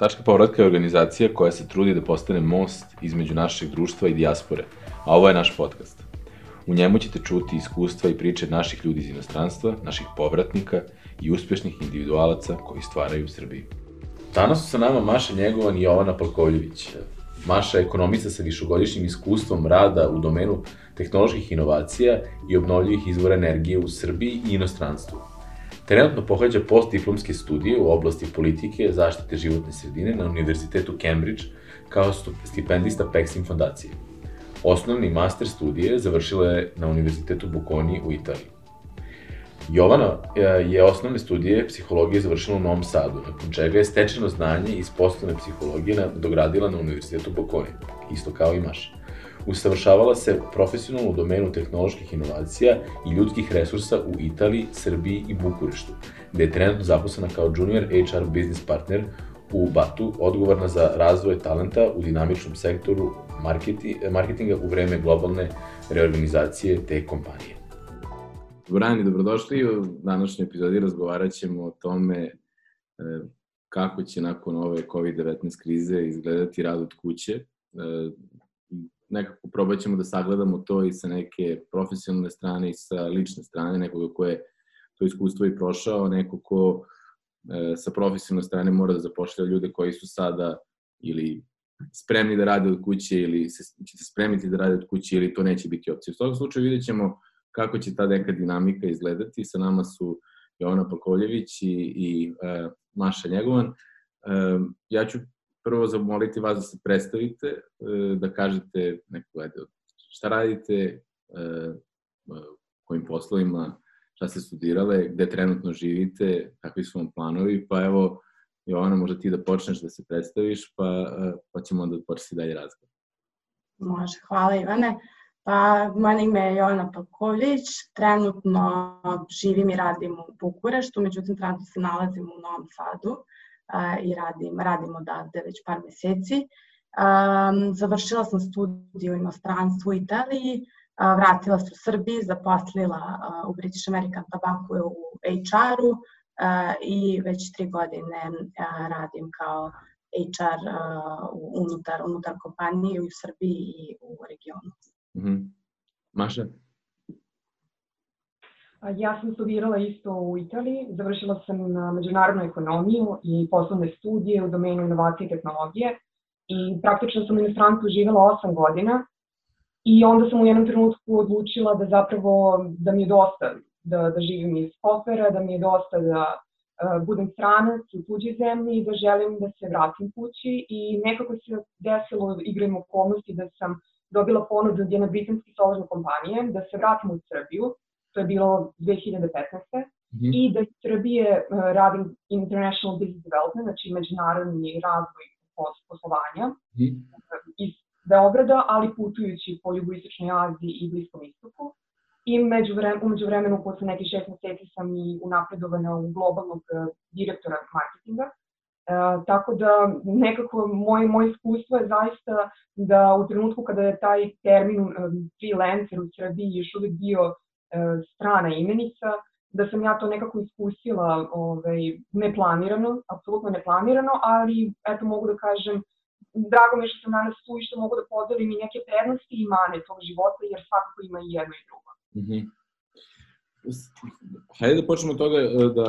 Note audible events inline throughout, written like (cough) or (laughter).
Tačka povratka je organizacija koja se trudi da postane most između našeg društva i dijaspore, a ovo je naš podcast. U njemu ćete čuti iskustva i priče naših ljudi iz inostranstva, naših povratnika i uspešnih individualaca koji stvaraju u Srbiji. Danas su sa nama Maša Njegovan i Jovana Palkovljević. Maša je ekonomista sa višegodišnjim iskustvom rada u domenu tehnoloških inovacija i obnovljivih izvora energije u Srbiji i inostranstvu. Trenutno pohađa postdiplomske studije u oblasti politike zaštite životne sredine na Univerzitetu Cambridge kao stipendista Pexim fondacije. Osnovni master studije završila je na Univerzitetu Bocconi u Italiji. Jovana e, je osnovne studije psihologije završila u Novom Sadu, nakon čega je stečeno znanje iz poslovne psihologije dogradila na Univerzitetu Bocconi, isto kao i Maša. Usavršavala se profesionalno u domenu tehnoloških inovacija i ljudskih resursa u Italiji, Srbiji i Bukureštu, gde je trenutno zaposlena kao junior HR business partner u Batu, odgovorna za razvoj talenta u dinamičnom sektoru marketinga u vreme globalne reorganizacije te kompanije. Brani, dobrodošli. U današnjoj epizodi razgovarat ćemo o tome e, kako će nakon ove COVID-19 krize izgledati rad od kuće. Nekako probat ćemo da sagledamo to i sa neke profesionalne strane i sa lične strane, nekoga ko je to iskustvo i prošao, neko ko e, sa profesionalne strane mora da zapošlja ljude koji su sada ili spremni da rade od kuće ili se, će spremiti da rade od kuće ili to neće biti opcija. U toga slučaju vidjet ćemo kako će ta neka dinamika izgledati. Sa nama su Jovana Pakoljević i, i e, Maša Njegovan. E, ja ću prvo zamoliti vas da se predstavite, e, da kažete neko, ajde, šta radite, e, kojim poslovima, šta ste studirale, gde trenutno živite, kakvi su vam planovi, pa evo, Jovana, možda ti da počneš da se predstaviš, pa, e, pa ćemo onda početi dalje razgovor. Može, hvala Ivane. Pa, moje ime je Jovana Pakovljić, trenutno živim i radim u Bukureštu, međutim trenutno se nalazim u Novom Sadu i radim, radim odavde već par meseci. Um, završila sam studiju u inostranstvu u Italiji, uh, vratila se u Srbiji, zaposlila uh, u British American Tobacco u HR-u uh, i već tri godine uh, radim kao HR uh, unutar, unutar kompanije u Srbiji i u regionu. Mm -hmm. Maša? Ja sam studirala isto u Italiji, završila sam međunarodnu ekonomiju i poslovne studije u domenu inovacije i tehnologije i praktično sam u inostranstvu živela 8 godina i onda sam u jednom trenutku odlučila da zapravo, da mi je dosta da, da živim iz kofera, da mi je dosta da uh, budem stranac u tuđoj zemlji i da želim da se vratim kući i nekako se desilo igrajem okolnosti da sam dobila ponudu od jedne britanske solarne kompanije da se vratim u Srbiju to je bilo 2015. Mm -hmm. i da iz Srbije uh, radim International Business Development, znači međunarodni razvoj poslovanja mm -hmm. iz Beograda, ali putujući po jugoistočnoj Aziji i Bliskom istoku. I među vremenu, umeđu vremenu, posle nekih šest meseci sam i unapredovana u globalnog uh, direktora marketinga. E, tako da nekako moj, moj iskustvo je zaista da u trenutku kada je taj termin freelancer u Srbiji još uvek bio strana imenica, da sam ja to nekako iskusila ovaj, neplanirano, apsolutno neplanirano, ali eto mogu da kažem, drago mi je što sam danas tu i što mogu da podelim i neke prednosti i mane tog života, jer svakako ima i jedno i drugo. Mm -hmm. Hajde da počnemo od toga e, da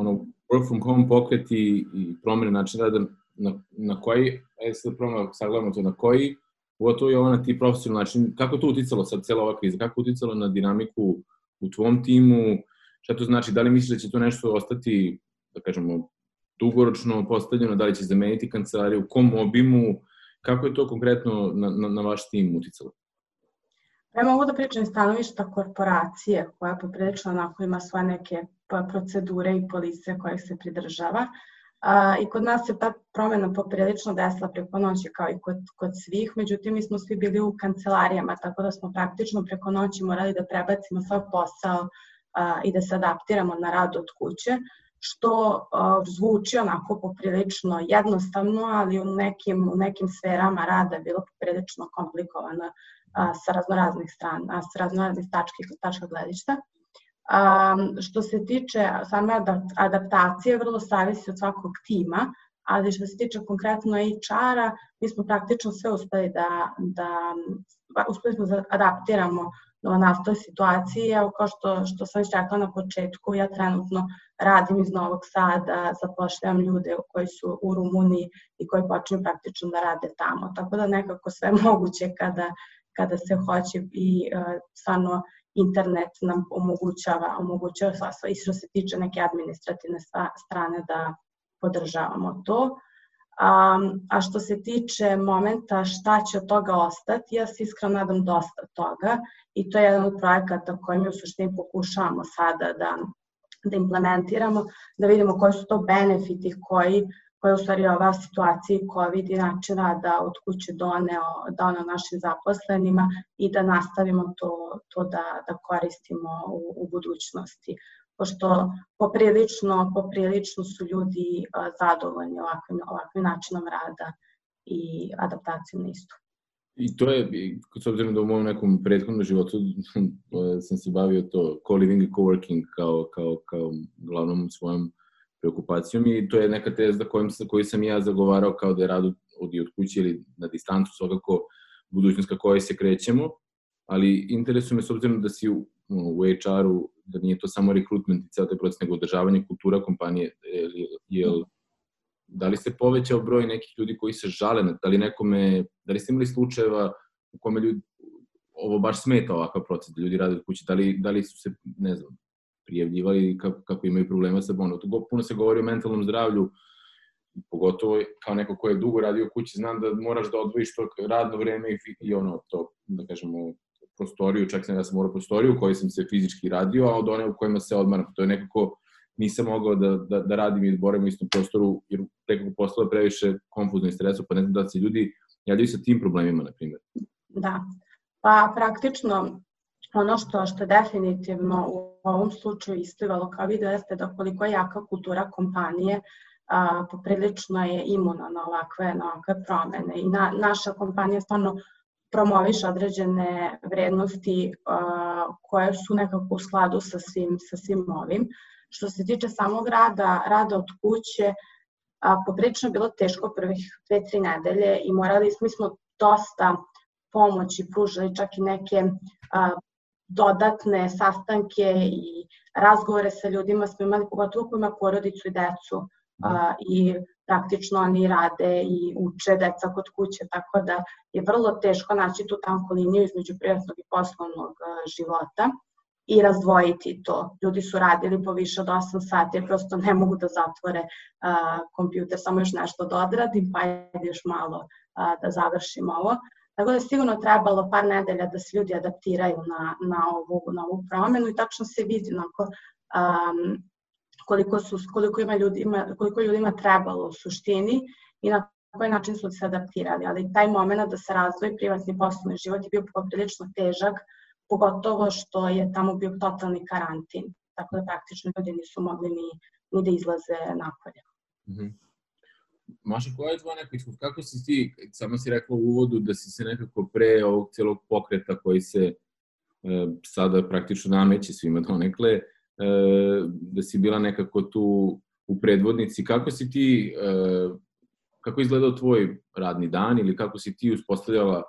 ono, work from home pokret i, i promene načina rada na, na koji, ajde sad prvo sagledamo to, na koji pogotovo je ona ti profesionalni način, kako to uticalo sad cela ova kriza, kako uticalo na dinamiku u tvom timu, šta to znači, da li misliš da će to nešto ostati, da kažemo, dugoročno postavljeno, da li će zameniti kancelariju, u kom obimu, kako je to konkretno na, na, na vaš tim uticalo? Ja mogu da pričam stanovišta korporacije koja poprilično onako ima svoje neke procedure i police koje se pridržava. A, I kod nas se ta promena poprilično desila preko noći kao i kod, kod svih, međutim mi smo svi bili u kancelarijama, tako da smo praktično preko noći morali da prebacimo svoj posao a, i da se adaptiramo na rad od kuće, što a, zvuči onako poprilično jednostavno, ali u nekim, u nekim sferama rada je bilo poprilično komplikovano a, sa raznoraznih strana, sa raznoraznih tački, tačka gledišta. Um, što se tiče same adaptacije, vrlo savisi od svakog tima, ali što se tiče konkretno HR-a, mi smo praktično sve uspeli da, da uspeli smo da adaptiramo do nastoj situaciji. Evo, kao što, što sam već rekla na početku, ja trenutno radim iz Novog Sada, zapošljavam ljude koji su u Rumuniji i koji počinju praktično da rade tamo. Tako da nekako sve (laughs) moguće kada, kada se hoće i uh, stvarno internet nam omogućava, omogućava sva, i što se tiče neke administrativne strane da podržavamo to. A, a što se tiče momenta šta će od toga ostati, ja se iskreno nadam dosta toga i to je jedan od projekata koji mi u suštini pokušavamo sada da, da implementiramo, da vidimo koji su to benefiti koji koje u stvari ova situacija COVID i način rada od kuće doneo, doneo našim zaposlenima i da nastavimo to, to da, da koristimo u, u budućnosti pošto poprilično, poprilično su ljudi zadovoljni ovakvim, ovakvim načinom rada i adaptacijom na istu. I to je, s obzirom da u mojom nekom prethodnom životu (laughs) sam se bavio to co-living i co-working kao, kao, kao glavnom svojom preokupacijom i to je neka teza kojom, koju sam ja zagovarao kao da je rad od, od, kuće ili na distancu svakako budućnost ka kojoj se krećemo, ali interesuje me s obzirom da si u, u HR-u, da nije to samo rekrutment i ceo taj proces, nego održavanje kultura kompanije, je, je, da li se povećao broj nekih ljudi koji se žale, da li nekome, da li ste imali slučajeva u kome ljudi, ovo baš smeta ovakav proces, da ljudi rade od kuće, da li, da li su se, ne znam, prijavljivali kako, kako imaju problema sa bonom. Puno se govori o mentalnom zdravlju, pogotovo kao neko ko je dugo radio u kući, znam da moraš da odvojiš to radno vreme i, i ono, to, da kažemo, prostoriju, čak sam ja sam morao prostoriju u kojoj sam se fizički radio, a od one u kojima se odmaram. To je nekako, nisam mogao da, da, da radim i izborim u istom prostoru, jer nekako postalo previše konfuzno i stresno, pa ne znam da se ljudi javljaju sa tim problemima, na primjer. Da, pa praktično ono što, što definitivno u ovom slučaju isplivalo kao video jeste da koliko je jaka kultura kompanije, a, poprilično je imuna na ovakve, na ovakve promene. I na, naša kompanija stvarno promoviše određene vrednosti a, koje su nekako u skladu sa svim, sa svim ovim. Što se tiče samog rada, rada od kuće, a, poprilično je bilo teško prvih dve, tri nedelje i morali smo, mi smo dosta pomoći pružali čak i neke a, dodatne sastanke i razgovore sa ljudima smo imali, pogotovo ko ima porodicu i decu a, i praktično oni rade i uče deca kod kuće, tako da je vrlo teško naći tu tanku liniju između privatnog i poslovnog života i razdvojiti to. Ljudi su radili po više od 8 sati, prosto ne mogu da zatvore a, kompjuter, samo još nešto da odradim, pa ajde još malo a, da završim ovo. Tako da sigurno trebalo par nedelja da se ljudi adaptiraju na, na, ovu, na ovu promenu i tačno se vidi onako, um, koliko, su, koliko, ima ljudima, koliko ljudima trebalo u suštini i na koji način su se adaptirali. Ali taj moment da se razvoji privatni poslovni život je bio poprilično težak, pogotovo što je tamo bio totalni karantin. Tako da praktično ljudi nisu mogli ni, ni da izlaze napolje. Mm -hmm. Maša, koja je tvoja neka iskustva? Kako si ti, samo si rekla u uvodu da si se nekako pre ovog celog pokreta koji se e, sada praktično nameće svima donekle, e, da si bila nekako tu u predvodnici. Kako si ti, e, kako izgledao tvoj radni dan ili kako si ti uspostavljala,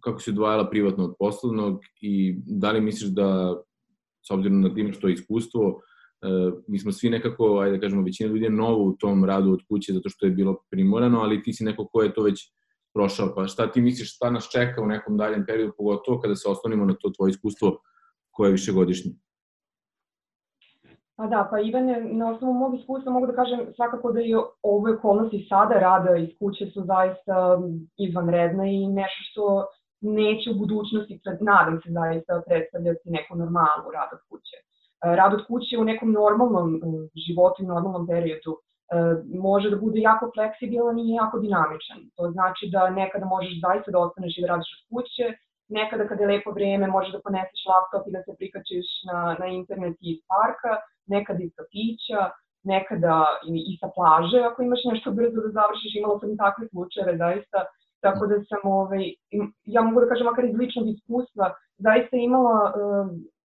kako si odvajala privatno od poslovnog i da li misliš da, s obzirom na tim što je iskustvo, mi smo svi nekako, ajde da kažemo, većina ljudi je novo u tom radu od kuće zato što je bilo primorano, ali ti si neko ko je to već prošao. Pa šta ti misliš, šta nas čeka u nekom daljem periodu, pogotovo kada se oslonimo na to tvoje iskustvo koje je višegodišnje? Pa da, pa Ivane, na osnovu mog iskustva mogu da kažem svakako da i ove okolnosti sada rada iz kuće su zaista izvanredne i nešto što neće u budućnosti, nadam se zaista, predstavljati neku normalnu rad od kuće. Rad od kuće u nekom normalnom e, životu i normalnom periodu e, može da bude jako fleksibilan i jako dinamičan. To znači da nekada možeš zaista da ostaneš i da radiš od kuće, nekada kada je lepo vreme možeš da poneseš laptop i da se prikačiš na, na internet iz parka, nekada iz kafića, nekada i, i sa plaže ako imaš nešto brzo da završiš, imala sam i takve slučajeve zaista, tako da sam, ovaj, ja mogu da kažem makar iz ličnog iskustva, zaista imala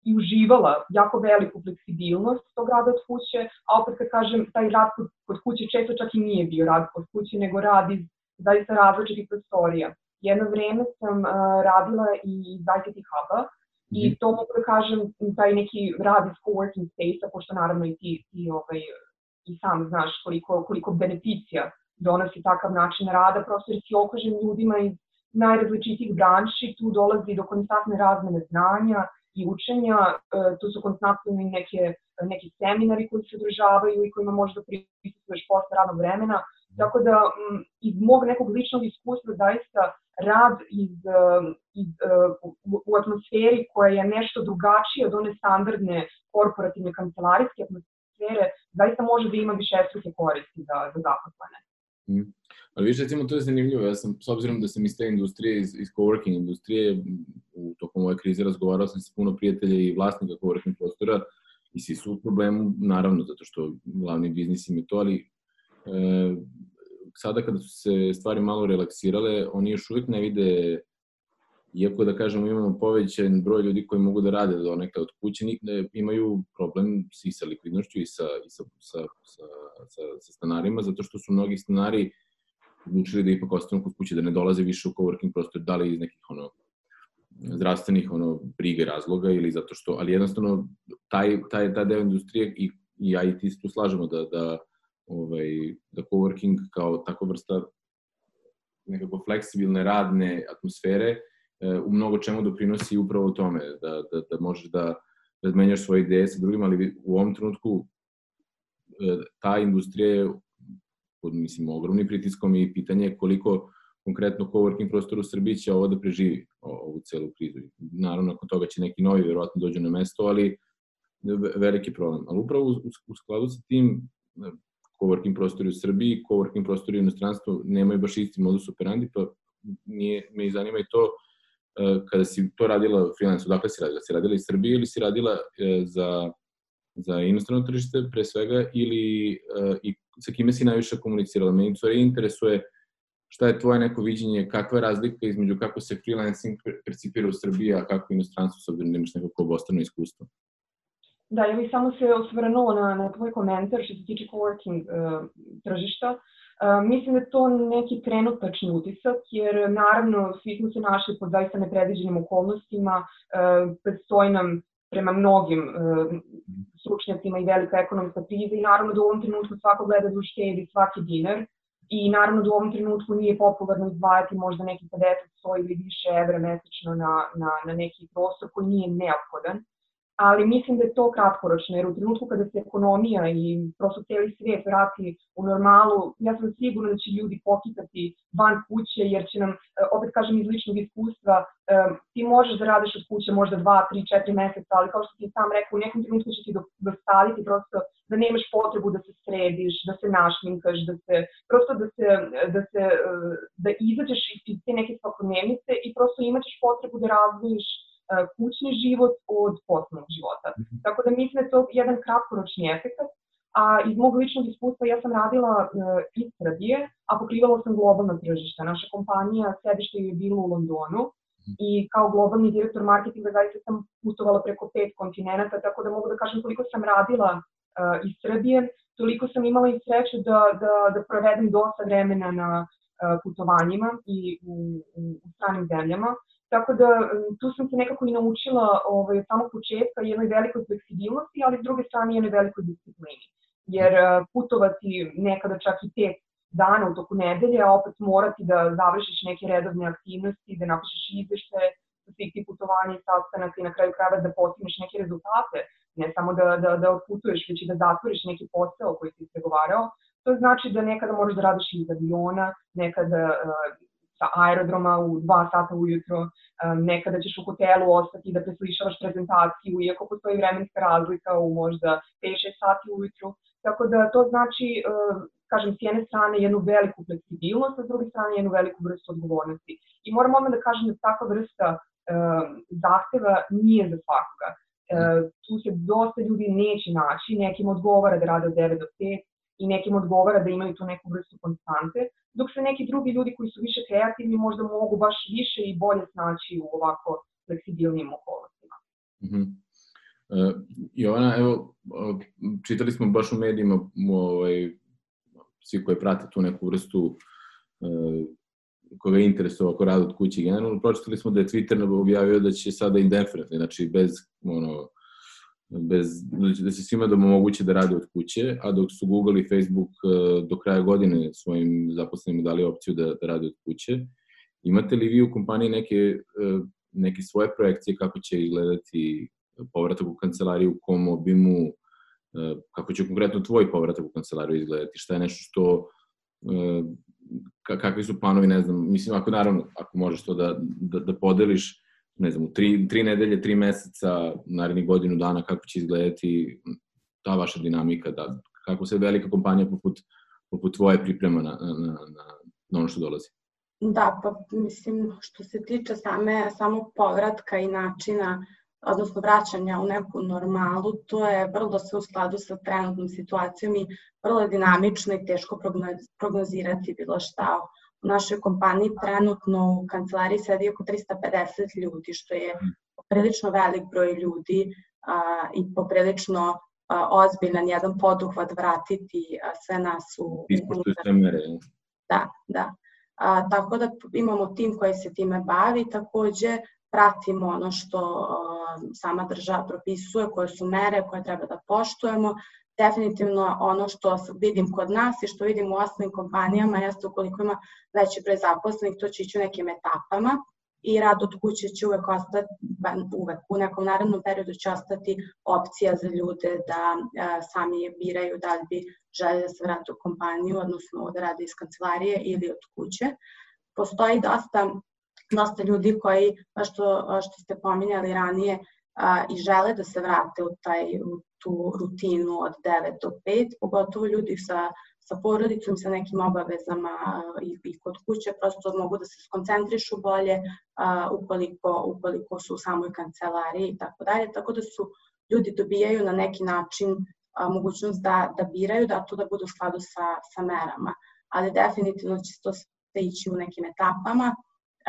i uživala jako veliku fleksibilnost tog rada od kuće, a opet kad kažem taj rad kod, kod kuće često čak i nije bio rad kod kuće, nego rad iz zaista različitih prostorija. Jedno vreme sam uh, radila i iz ICT Hub-a i mhm. to mogu da kažem taj neki rad iz coworking space-a, pošto naravno i ti, ti ovaj, i sam znaš koliko, koliko beneficija donosi takav način rada, prosto jer si okružen ljudima iz najrazličitijih branši, tu dolazi do konstantne razmene znanja i učenja, e, tu su konstantno i neke, neki seminari koji se održavaju i kojima možeš da prisutuješ posle radnog vremena, tako da iz mog nekog ličnog iskustva zaista rad iz, e, iz, e, u, u atmosferi koja je nešto drugačija od one standardne korporativne kancelarijske atmosfere, zaista može da ima više struke koristi za, za zaposlene. Mm. Ali više, recimo, to je zanimljivo. Ja sam, s obzirom da sam iz te industrije, iz, iz coworking industrije, u tokom ove krize razgovarao sam sa puno prijatelja i vlasnika coworking prostora i svi su u problemu, naravno, zato što glavni biznis im je to, ali e, sada kada su se stvari malo relaksirale, oni još uvijek ne vide iako da kažemo imamo povećan broj ljudi koji mogu da rade do neka od kuće, imaju problem i sa likvidnošću i sa, i sa, sa, sa, sa, sa stanarima, zato što su mnogi stanari odlučili da ipak ostanu kod kuće, da ne dolaze više u coworking prostor, da li iz nekih ono, zdravstvenih ono, brige razloga ili zato što, ali jednostavno taj, taj, taj deo industrije i, i ja i ti se tu slažemo da, da, ovaj, da coworking kao tako vrsta nekako fleksibilne radne atmosfere u mnogo čemu doprinosi upravo tome, da, da, da možeš da razmenjaš svoje ideje sa drugima, ali u ovom trenutku e, ta industrija je pod mislim, ogromnim pritiskom i pitanje je koliko konkretno coworking prostor u Srbiji će ovo da preživi ovu celu krizu. Naravno, nakon toga će neki novi verovatno dođu na mesto, ali veliki problem. Ali upravo u, skladu sa tim coworking prostori u Srbiji, coworking prostori u inostranstvu nemaju baš isti modus operandi, pa nije, me zanima i to e, kada si to radila freelance, odakle si radila? Si radila iz Srbije ili si radila e, za, za inostrano tržište pre svega ili e, i sa kime si najviše komunicirala? Meni stvari interesuje šta je tvoje neko viđenje, kakva je razlika između kako se freelancing percipira u Srbiji, a kako u inostranstvu, s obzirom da imaš nekako obostrano iskustvo? Da, ja bih samo se osvrnula na, na tvoj komentar što se tiče coworking uh, tržišta. Uh, mislim da je to neki trenutačni utisak, jer naravno svi smo se našli pod zaista nepredviđenim okolnostima, predstoji nam prema mnogim stručnjacima i velika ekonomska kriza i naravno da u ovom trenutku svako gleda da uštedi svaki dinar i naravno da u ovom trenutku nije popularno izdvajati možda neki 50, 100 ili više evra mesečno na, na, na neki prostor koji nije neophodan ali mislim da je to kratkoročno, jer u trenutku kada se ekonomija i prosto cijeli svijet vrati u normalu, ja sam sigurna da će ljudi pokitati van kuće, jer će nam, e, opet kažem iz ličnog iskustva, e, ti možeš da radiš od kuće možda 2, 3, 4 meseca, ali kao što ti sam rekao, u nekom trenutku će ti dostaviti prosto da nemaš potrebu da se središ, da se našminkaš, da se, prosto da se, da se, e, da izađeš iz te neke svakodnevnice i prosto imaćeš potrebu da razvojiš kućni život od poslovnog života. Mhm. Tako da mislim da je to jedan kratkoročni efekt, a iz mog ličnog iskustva ja sam radila uh, iz Srbije, a pokrivala sam globalno tržište. Naša kompanija, sedište je bilo u Londonu mhm. i kao globalni direktor marketinga zaista sam putovala preko pet kontinenta, tako da mogu da kažem koliko sam radila uh, iz Srbije, toliko sam imala i sreću da, da, da provedem dosta vremena na uh, putovanjima i u, u, u stranim zemljama. Tako da tu sam se nekako i naučila ovaj, od samog početka jednoj velikoj fleksibilnosti, ali s druge strane jednoj velikoj disciplini. Jer e, putovati nekada čak i pet dana u toku nedelje, a opet morati da završiš neke redovne aktivnosti, da napišeš izvešte sa svih tih putovanja i sastanaka i na kraju krava da postigneš neke rezultate, ne samo da, da, da odputuješ, već i da zatvoriš neki posao koji si ispregovarao, to znači da nekada moraš da radiš iz aviona, nekada uh, sa aerodroma u 2 sata ujutro, nekada ćeš u hotelu ostati da preslišavaš prezentaciju, iako postoji vremenska razlika u možda 5-6 sati ujutru. Tako da to znači, kažem, s jedne strane jednu veliku fleksibilnost, a s druge strane jednu veliku vrstu odgovornosti. I moram odmah da kažem da takva vrsta zahteva nije za svakoga. tu se dosta ljudi neće naći, nekim odgovara da rade od 9 do 5, i nekim odgovara da imaju tu neku vrstu konstante, dok se neki drugi ljudi koji su više kreativni možda mogu baš više i bolje snaći u ovako fleksibilnim okolnostima. Mm -hmm. Uh, Jovana, evo, čitali smo baš u medijima, ovaj, svi koji prate tu neku vrstu uh, koga je interesovao oko rada od kuće generalno, pročitali smo da je Twitter objavio da će sada indefinitely, znači bez, ono, bez, da se svima da moguće da rade od kuće, a dok su Google i Facebook uh, do kraja godine svojim zaposlenima dali opciju da, da rade od kuće, imate li vi u kompaniji neke, uh, neke svoje projekcije kako će izgledati povratak u kancelariju, u kom obimu, e, kako će konkretno tvoj povratak u kancelariju izgledati, šta je nešto što, e, kakvi su planovi, ne znam, mislim, ako naravno, ako možeš to da, da, da podeliš, ne znam, u tri, tri nedelje, tri meseca, narednih godinu dana, kako će izgledati ta vaša dinamika, da, kako se velika kompanija poput, poput tvoje priprema na, na, na, na ono što dolazi. Da, pa mislim, što se tiče same, samog povratka i načina odnosno vraćanja u neku normalu, to je vrlo sve u skladu sa trenutnom situacijom i vrlo je dinamično i teško prognozirati bilo šta. U našoj kompaniji trenutno u kancelariji sedi oko 350 ljudi, što je prilično velik broj ljudi a, i poprilično a, ozbiljan jedan poduhvat vratiti a, sve nas u... Ispoštuju mere. Da, da. A, tako da imamo tim koji se time bavi, takođe pratimo ono što sama država propisuje, koje su mere koje treba da poštujemo. Definitivno ono što vidim kod nas i što vidim u osnovnim kompanijama jeste ukoliko ima veći broj zaposlenih, to će ići u nekim etapama i rad od kuće će uvek ostati, uvek u nekom narednom periodu će ostati opcija za ljude da e, sami biraju da li bi želi da se vrate u kompaniju, odnosno da rade iz kancelarije ili od kuće. Postoji dosta dosta ljudi koji, što, što ste pominjali ranije, a, i žele da se vrate u, taj, u tu rutinu od 9 do 5, pogotovo ljudi sa, sa porodicom, sa nekim obavezama i, i kod kuće, prosto mogu da se skoncentrišu bolje a, ukoliko, ukoliko su u samoj kancelariji i tako dalje, tako da su ljudi dobijaju na neki način a, mogućnost da, da biraju, da to da budu u skladu sa, sa merama, ali definitivno će to ići u nekim etapama,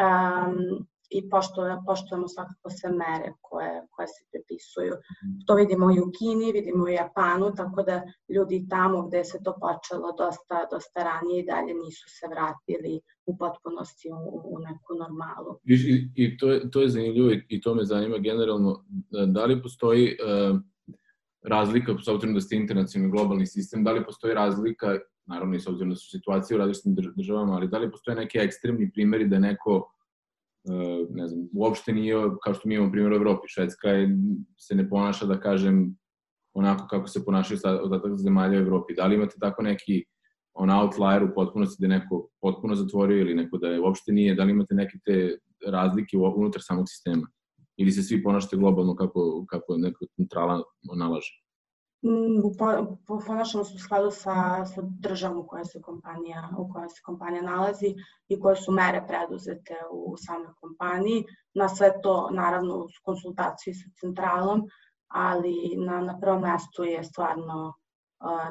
um, i poštujemo, poštujemo svakako sve mere koje, koje se prepisuju. Mhm. To vidimo i u Kini, vidimo i u Japanu, tako da ljudi tamo gde se to počelo dosta, dosta ranije i dalje nisu se vratili u potpunosti u, u neku normalu. I, i, i to, je, to je zanimljivo i, to me zanima generalno. Da li postoji uh, razlika, s obzirom da ste internacionalni globalni sistem, da li postoji razlika naravno i s obzirom da su situacije u različitim državama, ali da li postoje neki ekstremni primjeri da neko ne znam, uopšte nije, kao što mi imamo primjer u Evropi, Švedska je, se ne ponaša, da kažem, onako kako se ponašaju ostatak zemalja u Evropi. Da li imate tako neki on outlier u potpunosti da neko potpuno zatvorio ili neko da je uopšte nije, da li imate neke te razlike unutar samog sistema? Ili se svi ponašate globalno kako, kako neka centrala nalaže? Ponašamo se u skladu sa, sa državom u kojoj se kompanija, u kojoj se kompanija nalazi i koje su mere preduzete u samoj kompaniji. Na sve to, naravno, u konsultaciji sa centralom, ali na, na prvom mestu je stvarno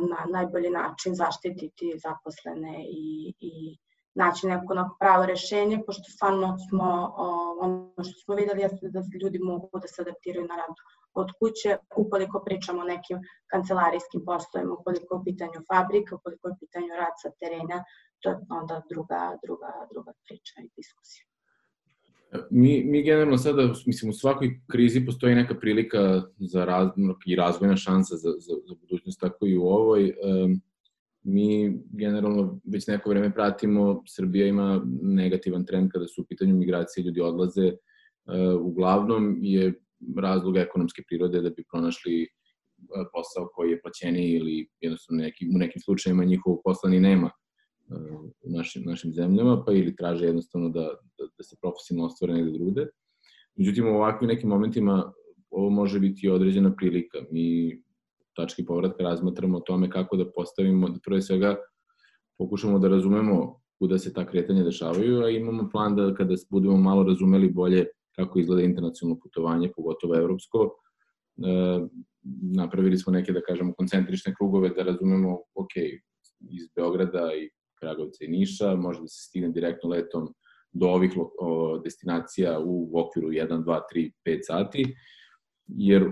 na najbolji način zaštititi zaposlene i, i naći neko na pravo rešenje, pošto stvarno smo, ono što smo videli jeste da ljudi mogu da se adaptiraju na rad od kuće, ukoliko pričamo o nekim kancelarijskim poslovima, ukoliko je u pitanju fabrika, ukoliko je u pitanju rad sa terena, to je onda druga, druga, druga priča i diskusija. Mi, mi generalno sada, mislim, u svakoj krizi postoji neka prilika za razmor i razvojna šansa za, za, za budućnost, tako i u ovoj. Um, mi generalno već neko vreme pratimo, Srbija ima negativan trend kada su u pitanju migracije, ljudi odlaze. Uh, uglavnom je razlog ekonomske prirode da bi pronašli posao koji je plaćeniji ili jednostavno neki, u nekim slučajima njihovog posla ni nema u našim, našim zemljama, pa ili traže jednostavno da, da, da se profesionalno ostvore negde drude. Međutim, u ovakvim nekim momentima ovo može biti određena prilika. Mi tački povratka razmatramo o tome kako da postavimo, da prve svega pokušamo da razumemo kuda se ta kretanja dešavaju, a imamo plan da kada budemo malo razumeli bolje kako izgleda internacionalno putovanje, pogotovo evropsko, e, napravili smo neke, da kažemo, koncentrične krugove da razumemo, ok, iz Beograda i Kragovica i Niša, može da se stigne direktno letom do ovih destinacija u okviru 1, 2, 3, 5 sati, jer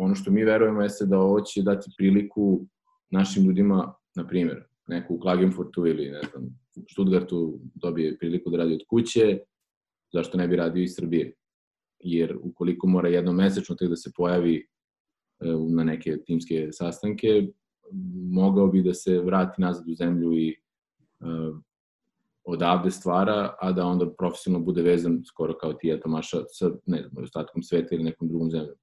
ono što mi verujemo jeste da ovo će dati priliku našim ljudima, na primjer, neko u Klagenfurtu ili ne znam, Stuttgartu dobije priliku da radi od kuće, zašto ne bi radio iz Srbije? Jer ukoliko mora jednom mesečno tek da se pojavi e, na neke timske sastanke, mogao bi da se vrati nazad u zemlju i uh, odavde stvara, a da onda profesionalno bude vezan skoro kao ti, eto, Maša, sa, ne znam, ostatkom sveta ili nekom drugom zemljom.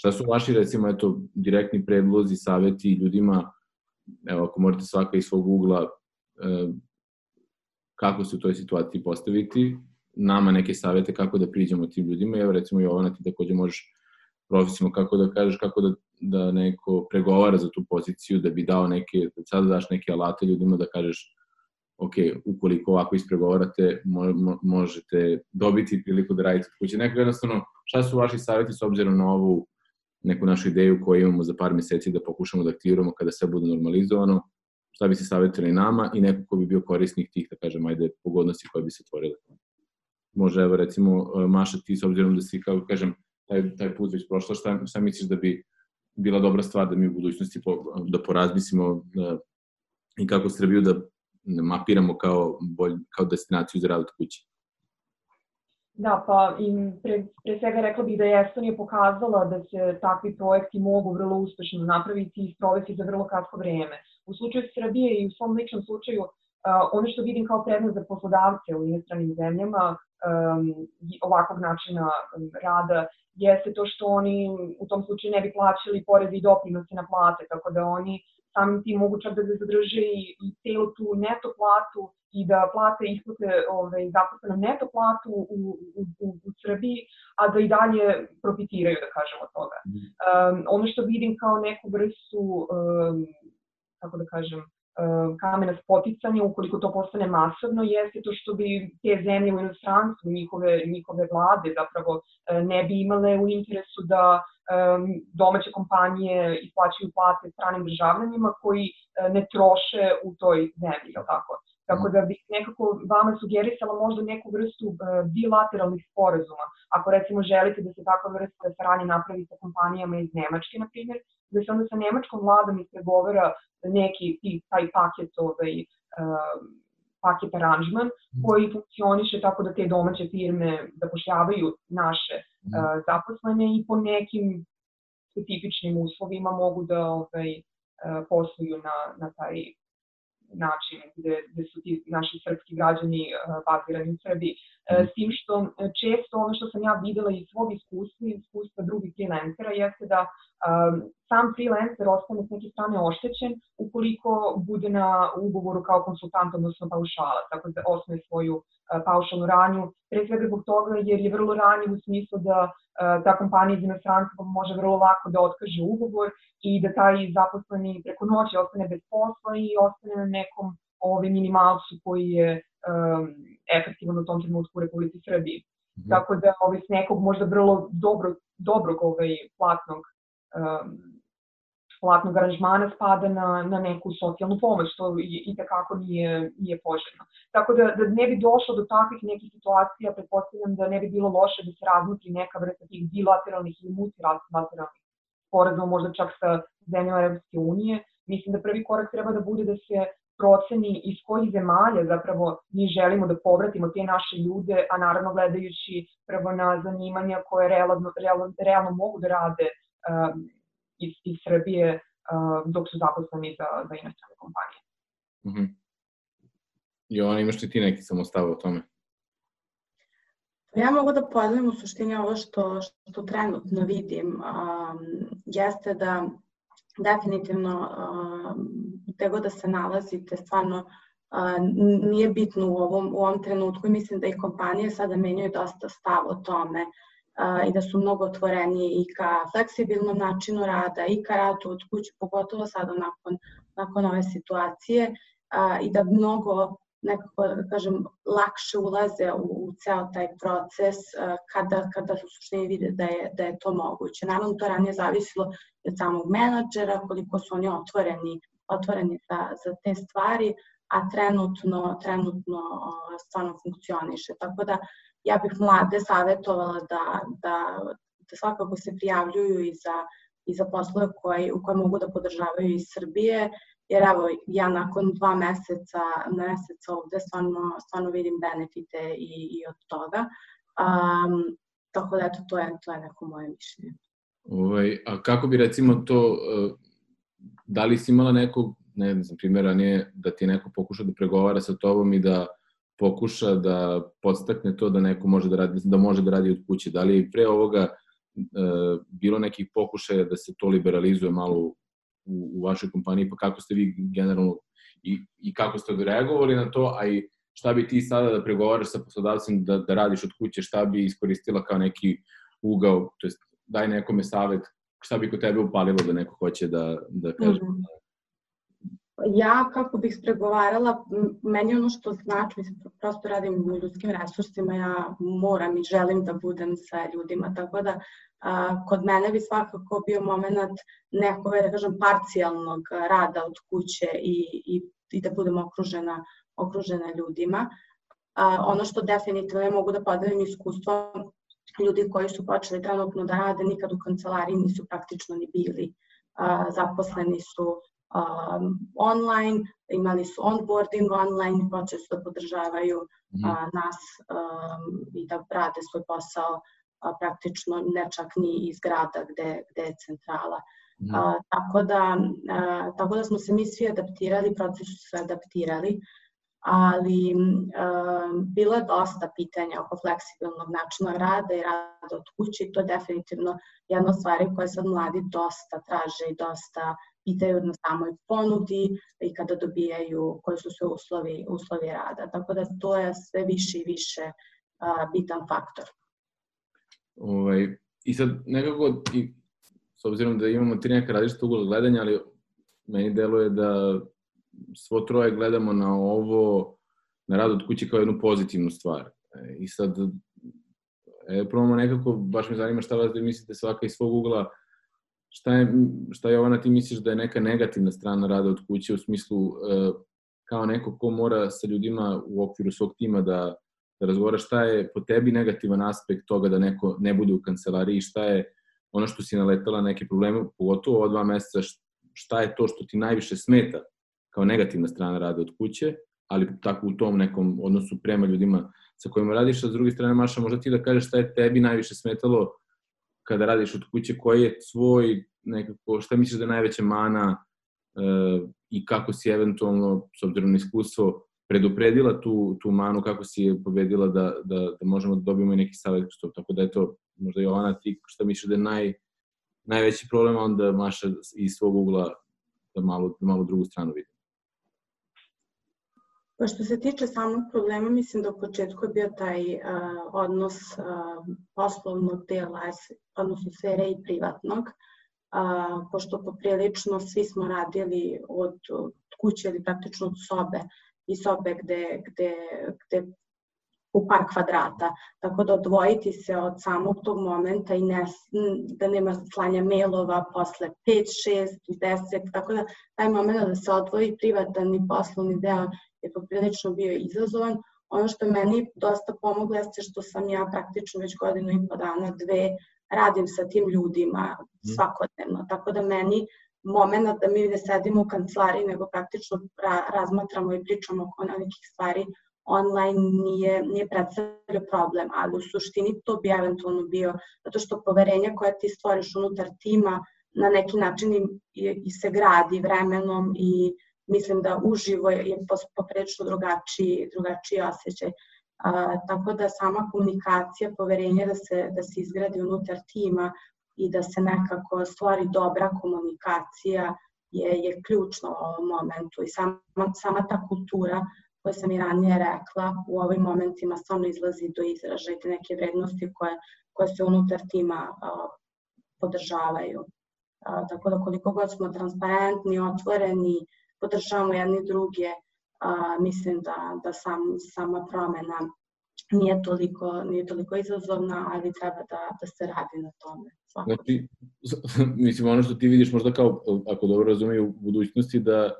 Šta su vaši, recimo, eto, direktni predlozi, saveti ljudima, evo, ako možete svaka iz svog ugla, uh, kako se u toj situaciji postaviti, nama neke savete kako da priđemo tim ljudima, evo recimo Jovana ti takođe možeš profesionalno kako da kažeš, kako da, da neko pregovara za tu poziciju, da bi dao neke, da sada daš neke alate ljudima da kažeš ok, ukoliko ovako ispregovarate, mo, mo, možete dobiti priliku da radite kuće. Neko jednostavno, šta su vaši savjeti s obzirom na ovu neku našu ideju koju imamo za par meseci da pokušamo da aktiviramo kada sve bude normalizovano, šta bi se savjetili nama i neko ko bi bio korisnik tih, da kažem, ajde, pogodnosti koje bi se tvorile. Može, evo, recimo, Maša, ti s obzirom da si, kako kažem, taj, taj put već prošla, šta, šta misliš da bi bila dobra stvar da mi u budućnosti po, da porazmislimo da, i kako Srbiju da mapiramo kao, bolj, kao destinaciju za rad od kuće? Da, pa im pre, pre svega rekla bih da je Estonija pokazala da se takvi projekti mogu vrlo uspešno napraviti i sprovesti za vrlo kratko vreme. U slučaju Srbije i u svom ličnom slučaju, uh, ono što vidim kao prednost za poslodavce u inostranim zemljama um, ovakvog načina rada jeste to što oni u tom slučaju ne bi plaćali poreze i doprinose na plate, tako da oni samim tim mogu čak da zadrže i, i celu tu neto platu i da plate isplate ovaj, zaposleno neto platu u, u, u, u Srbiji, a da i dalje profitiraju, da kažemo od toga. Um, ono što vidim kao neku vrstu, um, kako da kažem, kamena spoticanja, ukoliko to postane masovno, jeste to što bi te zemlje u inostranstvu, njihove, njihove vlade zapravo e, ne bi imale u interesu da domaće kompanije isplaćaju plate stranim državljanima koji uh, ne troše u toj zemlji, tako? Tako da bih nekako vama sugerisala možda neku vrstu uh, bilateralnih sporazuma. Ako recimo želite da se takva vrsta saradnje napravi sa kompanijama iz Nemačke, na primjer, da se onda sa nemačkom vladom ispregovara neki taj paket ovaj, uh, paket aranžman mhm. koji funkcioniše tako da te domaće firme zapošljavaju naše uh, zaposlene i po nekim specifičnim uslovima mogu da ovaj, uh, posluju na, na taj način gde, gde su ti naši srpski građani uh, bazirani u Srbiji. Uh, s tim što često ono što sam ja videla iz svog iskustva i iskustva drugih freelancera jeste da sam freelancer ostane s neke strane oštećen ukoliko bude na ugovoru kao konsultant, odnosno paušala, tako da osnoje svoju uh, paušalnu ranju, pre svega zbog toga jer je vrlo ranjiv u smislu da uh, ta kompanija iz inostranstva može vrlo lako da otkaže ugovor i da taj zaposleni preko noći ostane bez posla i ostane na nekom ovaj, minimalcu koji je um, efektivan u tom trenutku u Republici Srbiji. Mm -hmm. Tako da ovaj, s nekog možda vrlo dobro, dobrog ovaj, platnog um, platnog aranžmana spada na, na neku socijalnu pomoć, što i, i takako nije, nije poželjno. Tako da, da ne bi došlo do takvih nekih situacija, pretpostavljam da ne bi bilo loše da se razmutri neka vrsta tih bilateralnih ili multilateralnih sporazuma, možda čak sa zemljama Europske unije. Mislim da prvi korak treba da bude da se proceni iz kojih zemalja zapravo mi želimo da povratimo te naše ljude, a naravno gledajući prvo na zanimanja koje realno, realno, realno mogu da rade um, iz, iz Srbije uh, dok su zaposleni za, za inostrane kompanije. Mm -hmm. Jovana, imaš li ti neki samostav o tome? Ja mogu da podelim u suštini ovo što, što trenutno vidim, um, jeste da definitivno um, gde god da se nalazite, stvarno uh, nije bitno u ovom, u ovom trenutku i mislim da i kompanije sada menjaju dosta stav o tome i da su mnogo otvoreniji i ka fleksibilnom načinu rada i ka radu od kuće, pogotovo sada nakon, nakon ove situacije i da mnogo nekako, da kažem, lakše ulaze u, u ceo taj proces kada, kada su suštini vide da je, da je to moguće. Naravno, to ranije zavisilo od samog menadžera, koliko su oni otvoreni, otvoreni za, za te stvari, a trenutno, trenutno stvarno funkcioniše. Tako da, ja bih mlade savjetovala da, da, da svakako se prijavljuju i za i za poslove koji, u koje mogu da podržavaju iz Srbije, jer evo, ja nakon dva meseca, meseca ovde stvarno, stvarno vidim benefite i, i od toga. Um, tako da, eto, to je, to je neko moje mišljenje. Ovaj, a kako bi recimo to, e, da li si imala nekog, ne znam, primjera nije da ti neko pokuša da pregovara sa tobom i da pokuša da podstakne to da neko može da radi, da može da radi od kuće. Da li pre ovoga e, bilo nekih pokušaja da se to liberalizuje malo u, u vašoj kompaniji, pa kako ste vi generalno i, i kako ste odreagovali na to, a i šta bi ti sada da pregovaraš sa poslodavcem da, da radiš od kuće, šta bi iskoristila kao neki ugao, to jest daj nekome savet, šta bi kod tebe upalilo da neko hoće da, da kaže? Mm -hmm ja kako bih spregovarala, meni ono što znači, mislim, prosto radim u ljudskim resursima, ja moram i želim da budem sa ljudima, tako da a, kod mene bi svakako bio moment nekog, da kažem, parcijalnog rada od kuće i, i, i da budem okružena, okružena ljudima. A, ono što definitivno ja mogu da podelim iskustvo ljudi koji su počeli trenutno da rade, nikad u kancelariji nisu praktično ni bili. A, zaposleni su um, online, imali su onboarding online, počeli su da podržavaju mm a, nas um, i da rade svoj posao a, praktično ne čak ni iz grada gde, gde je centrala. Mm a, tako, da, a, tako da smo se mi svi adaptirali, proces su se adaptirali ali um, bilo je dosta pitanja oko fleksibilnog načina rada i rada od kuće to je definitivno jedna stvari koje sad mladi dosta traže i dosta pitaju na samoj ponudi i kada dobijaju koji su sve uslovi, uslovi rada. Tako da to je sve više i više uh, bitan faktor. Ovaj, I sad nekako, i, s obzirom da imamo tri neka različita ugla gledanja, ali meni deluje da svo troje gledamo na ovo, na rad od kuće kao jednu pozitivnu stvar. E, I sad, e, probamo nekako, baš me zanima šta vas da mislite svaka iz svog ugla, šta je, šta Jovana, ti misliš da je neka negativna strana rada od kuće u smislu e, kao neko ko mora sa ljudima u okviru svog tima da, da razgovara šta je po tebi negativan aspekt toga da neko ne bude u kancelariji, šta je ono što si naletala neke probleme, pogotovo ova dva meseca, šta je to što ti najviše smeta kao negativna strana rada od kuće, ali tako u tom nekom odnosu prema ljudima sa kojima radiš, a s druge strane, Maša, možda ti da kažeš šta je tebi najviše smetalo kada radiš od kuće, koji je svoj nekako, šta misliš da je najveća mana e, i kako si eventualno, s obzirom na iskustvo, predupredila tu, tu manu, kako si je pobedila da, da, da možemo da dobijemo i neki savjet što, tako da je to, možda Jovana, ti šta misliš da je naj, najveći problem, onda Maša iz svog ugla da malo, da malo drugu stranu vidi. Pa što se tiče samog problema, mislim da u početku je bio taj uh, odnos uh, poslovnog dela, odnosno sfere i privatnog, uh, pošto poprilično svi smo radili od, od kuće ili praktično od sobe i sobe gde, gde, gde u par kvadrata. Tako da odvojiti se od samog tog momenta i ne, da nema slanja mailova posle 5, 6, 10, tako da taj moment da se odvoji privatan i poslovni deo je poprilično bio izazovan. Ono što meni dosta pomoglo jeste što sam ja praktično već godinu i po dana, dve, radim sa tim ljudima mhm. svakodnevno. Tako da meni moment da mi ne sedimo u kancelariji, nego praktično ra razmatramo i pričamo oko nekih stvari online nije, nije predstavljao problem, ali u suštini to bi eventualno bio, zato što poverenje koje ti stvoriš unutar tima na neki način i, i se gradi vremenom i mislim da uživo je poprečno drugačiji, drugačiji osjećaj. A, tako da sama komunikacija, poverenje da se, da se izgradi unutar tima i da se nekako stvori dobra komunikacija je, je ključno u ovom momentu i sama, sama ta kultura koja sam i ranije rekla u ovim momentima stvarno izlazi do izražaja te neke vrednosti koje, koje se unutar tima a, podržavaju. A, tako da koliko god smo transparentni, otvoreni, podržavamo jedni druge, a, mislim da, da sam, sama promena nije toliko, nije toliko izazovna, ali treba da, da se radi na tome. Svakako. Znači, (laughs) mislim, ono što ti vidiš možda kao, ako dobro razumiju, u budućnosti, da,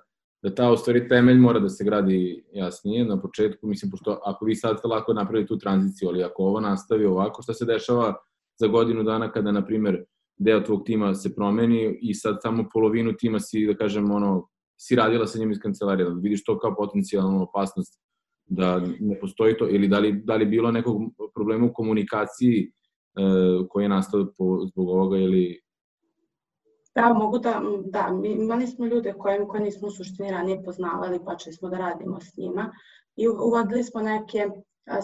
da ta, u stvari, temelj mora da se gradi jasnije na početku, mislim, pošto ako vi sad lako napravili tu tranziciju, ali ako ovo nastavi ovako, šta se dešava za godinu dana kada, na primer, deo tvog tima se promeni i sad samo polovinu tima si, da kažem, ono, si radila sa njim iz kancelarija, da vidiš to kao potencijalnu opasnost da ne postoji to, ili da li, da li bilo nekog problema u komunikaciji e, koji je nastao po, zbog ovoga ili? Da, mogu da, da, mi imali smo ljude koje, koje nismo u suštini ranije poznavali, počeli smo da radimo s njima i uvodili smo neke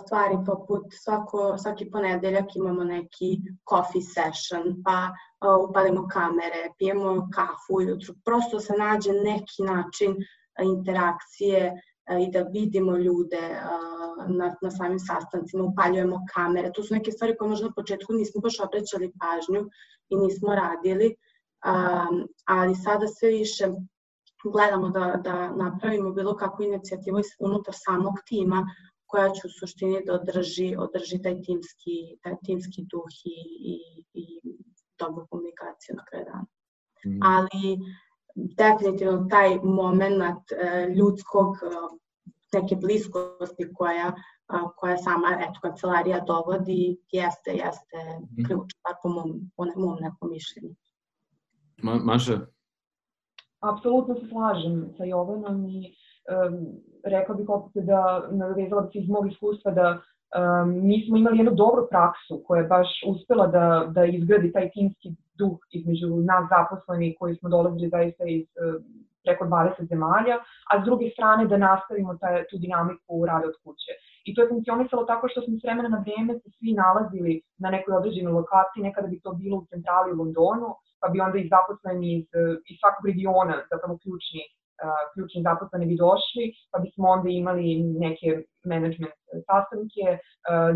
stvari poput svako, svaki ponedeljak imamo neki coffee session, pa upalimo kamere, pijemo kafu ujutru, prosto se nađe neki način interakcije i da vidimo ljude na, na samim sastancima, upaljujemo kamere. To su neke stvari koje možda na početku nismo baš obraćali pažnju i nismo radili, ali sada sve više gledamo da, da napravimo bilo kakvu inicijativu unutar samog tima koja će u suštini da održi, održi taj timski, taj timski duh i, i, i dobru komunikaciju na kraju dana. Mm. Ali definitivno taj moment e, ljudskog e, neke bliskosti koja koja sama eto, kancelarija dovodi jeste, jeste mm. ključ, bar po mom, po mom nekom mišljenju. Ma, Maša? Apsolutno se slažem sa Jovanom i um, rekla bih opet da nadovezala bi se iz mog iskustva da um, mi smo imali jednu dobru praksu koja je baš uspela da, da izgradi taj timski duh između nas zaposleni koji smo dolazili zaista iz um, preko 20 zemalja, a s druge strane da nastavimo taj, tu dinamiku rada od kuće. I to je funkcionisalo tako što smo s vremena na vreme se svi nalazili na nekoj određenoj lokaciji, nekada bi to bilo u centrali u Londonu, pa bi onda i zaposleni iz, iz svakog regiona, zapravo ključni, ključni zaposleni bi došli, pa bismo onda imali neke management sastanke,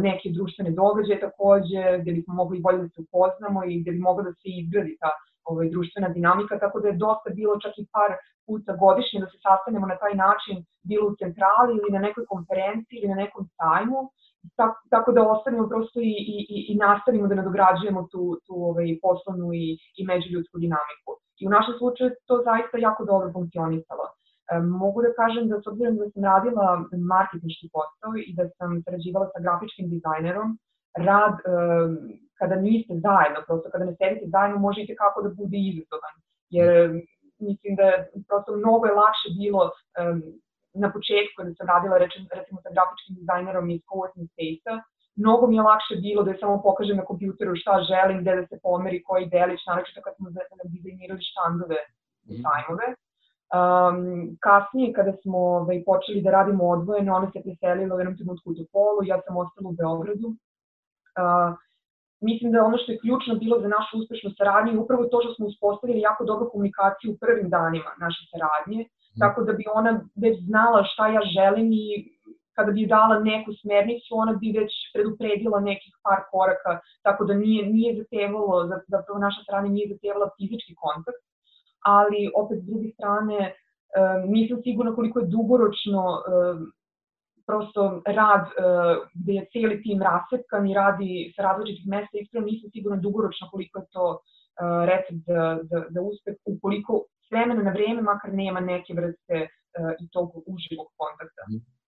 neke društvene događaje takođe, gde bismo mogli bolje da se upoznamo i gde bi mogla da se izgradi ta ovaj, društvena dinamika, tako da je dosta bilo čak i par puta godišnje da se sastanemo na taj način, bilo u centrali ili na nekoj konferenciji ili na nekom sajmu, tako, tako da ostanemo prosto i, i, i nastavimo da nadograđujemo tu, tu ovaj, poslovnu i, i međuljudsku dinamiku. I u našem slučaju to zaista jako dobro funkcionisalo. E, mogu da kažem da s obzirom da sam radila marketinški posao i da sam sarađivala sa grafičkim dizajnerom, rad e, kada niste zajedno, prosto kada ne sedite zajedno, možete kako da bude izazovan. Jer mislim da prosto mnogo je lakše bilo um, na početku kada sam radila recimo sa grafičkim dizajnerom iz Coworking Space-a, mnogo mi je lakše bilo da samo pokažem na kompjuteru šta želim, gde da se pomeri, koji delić, naročito kad smo dizajnirali štandove i mhm. sajmove. Um, kasnije, kada smo ovaj, počeli da radimo odvojeno, ona se preselila u jednom trenutku u Topolu, ja sam ostala u Beogradu. Uh, mislim da je ono što je ključno bilo za našu uspešnu saradnju je upravo to što smo uspostavili jako dobru komunikaciju u prvim danima naše saradnje, mm. tako da bi ona već znala šta ja želim i kada bi dala neku smernicu, ona bi već predupredila nekih par koraka, tako da nije, nije zatevalo, zapravo naša saradnja nije zatevala fizički kontakt, ali opet s druge strane um, nisam sigurna koliko je dugoročno um, prosto rad uh, gde je cijeli tim rasepkan i radi sa različitih mesta, iskreno nisam sigurno dugoročno koliko je to recept za, za, za uspeh, ukoliko s vremena na vreme makar nema neke vrste i tog uživog kontakta. Mhm.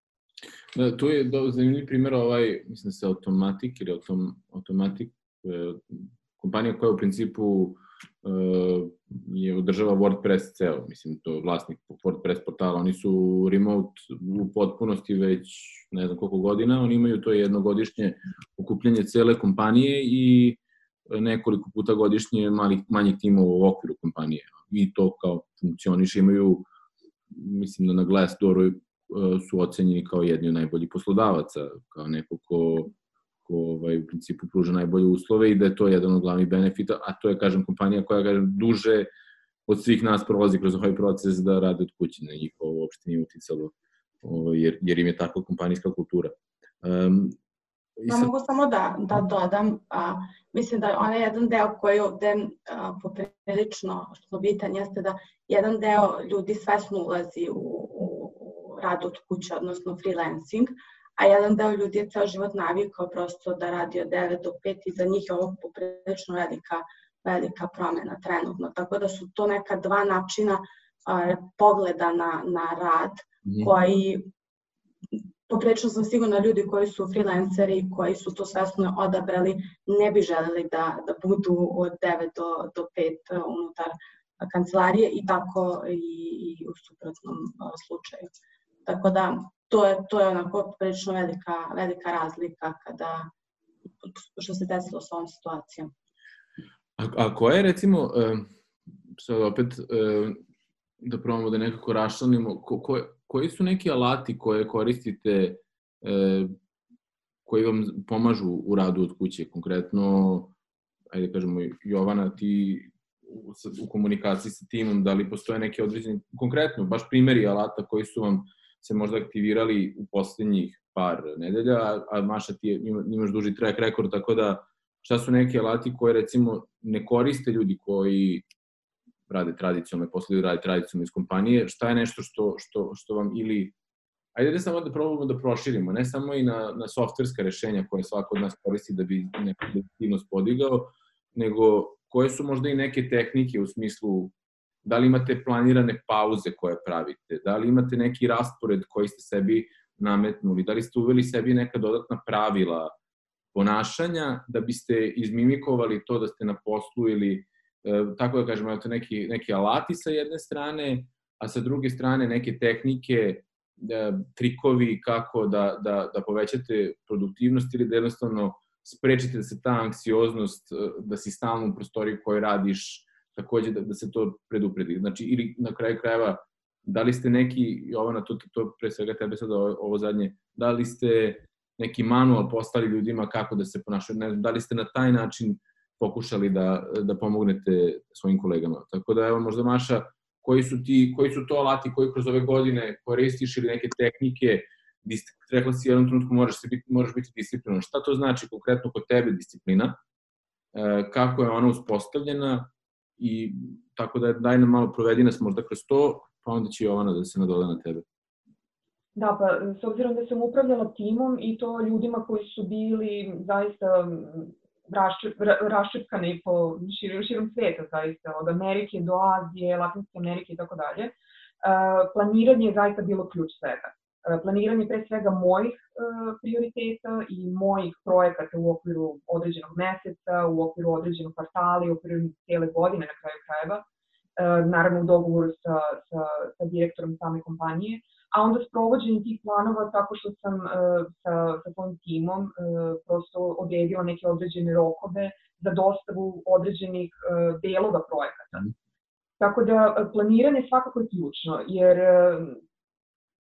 Da, tu je do, zanimljiv primjer ovaj, mislim da se Automatic ili Autom, Automatic, kompanija koja u principu uh, je održava WordPress ceo, mislim, to je vlasnik WordPress portala, oni su remote u potpunosti već ne znam koliko godina, oni imaju to jednogodišnje okupljanje cele kompanije i nekoliko puta godišnje malih, manjih timova u okviru kompanije. I to kao funkcioniše, imaju, mislim da na Glassdooru su ocenjeni kao jedni od najboljih poslodavaca, kao neko ko ko ovaj, u principu pruža najbolje uslove i da je to jedan od glavnih benefita, a to je, kažem, kompanija koja, kažem, duže od svih nas prolazi kroz ovaj proces da rade od kuće, na njih ovo uopšte nije uticalo, ovaj, jer, jer im je takva kompanijska kultura. Um, Ja mogu samo da, da dodam, a, mislim da onaj jedan deo koji ovde a, poprilično što bitan jeste da jedan deo ljudi svesno ulazi u, u rad od kuće, odnosno freelancing, a jedan deo ljudi je ceo život navikao prosto da radi od 9 do 5 i za njih je ovo poprilično velika, velika promena trenutno. Tako da su to neka dva načina a, pogleda na, na rad mm. koji poprilično sam sigurna ljudi koji su freelanceri, koji su to svesno odabrali, ne bi želeli da, da budu od 9 do, do 5 unutar kancelarije i tako i, i u suprotnom slučaju. Tako da to je, to je onako prilično velika, velika razlika kada što se desilo s ovom situacijom. A, a koja je recimo, sad opet da probamo da nekako rašlanimo, ko, ko, koji su neki alati koje koristite koji vam pomažu u radu od kuće? Konkretno, ajde da kažemo, Jovana, ti u komunikaciji sa timom, da li postoje neke određene, konkretno, baš primeri alata koji su vam se možda aktivirali u poslednjih par nedelja, a, a Maša ti je, imaš duži track rekord, tako da šta su neki alati koje recimo ne koriste ljudi koji rade tradicionalne posle rade tradicionalne iz kompanije, šta je nešto što, što, što vam ili Ajde da samo da probamo da proširimo, ne samo i na, na softverska rešenja koje svako od nas koristi da bi neku produktivnost podigao, nego koje su možda i neke tehnike u smislu da li imate planirane pauze koje pravite, da li imate neki raspored koji ste sebi nametnuli, da li ste uveli sebi neka dodatna pravila ponašanja da biste izmimikovali to da ste na poslu ili E, tako da kažemo, to neki, neki alati sa jedne strane, a sa druge strane neke tehnike, da, trikovi kako da, da, da povećate produktivnost ili da jednostavno sprečite da se ta anksioznost, e, da si stalno u prostoriji u kojoj radiš, takođe da, da se to predupredi. Znači, ili na kraju krajeva, da li ste neki, Jovana, to, to pre svega tebe sada ovo zadnje, da li ste neki manual postali ljudima kako da se ponašaju, ne znam, da li ste na taj način pokušali da, da pomognete svojim kolegama. Tako da, evo, možda Maša, koji su, ti, koji su to alati koji kroz ove godine koristiš ili neke tehnike, rekla si jednom trenutku moraš, se biti, moraš biti disciplinovan. Šta to znači konkretno kod tebe disciplina? E, kako je ona uspostavljena? I tako da daj nam malo provedi nas možda kroz to, pa onda će Jovana da se nadole na tebe. Da, pa s obzirom da sam upravljala timom i to ljudima koji su bili zaista raščepkane po širom, širom sveta zaista, od Amerike do Azije, Latinske Amerike i tako dalje. Planiranje je zaista bilo ključ svega. Planiranje pre svega mojih prioriteta i mojih projekata u okviru određenog meseca, u okviru određenog kvartala i u okviru cijele godine na kraju krajeva, naravno u dogovoru sa, sa, sa direktorom same kompanije, a onda sprovođenje tih planova tako što sam sa, sa svojim timom prosto odredila neke određene rokove za dostavu određenih delova projekata. Tako da planiranje svakako je ključno, jer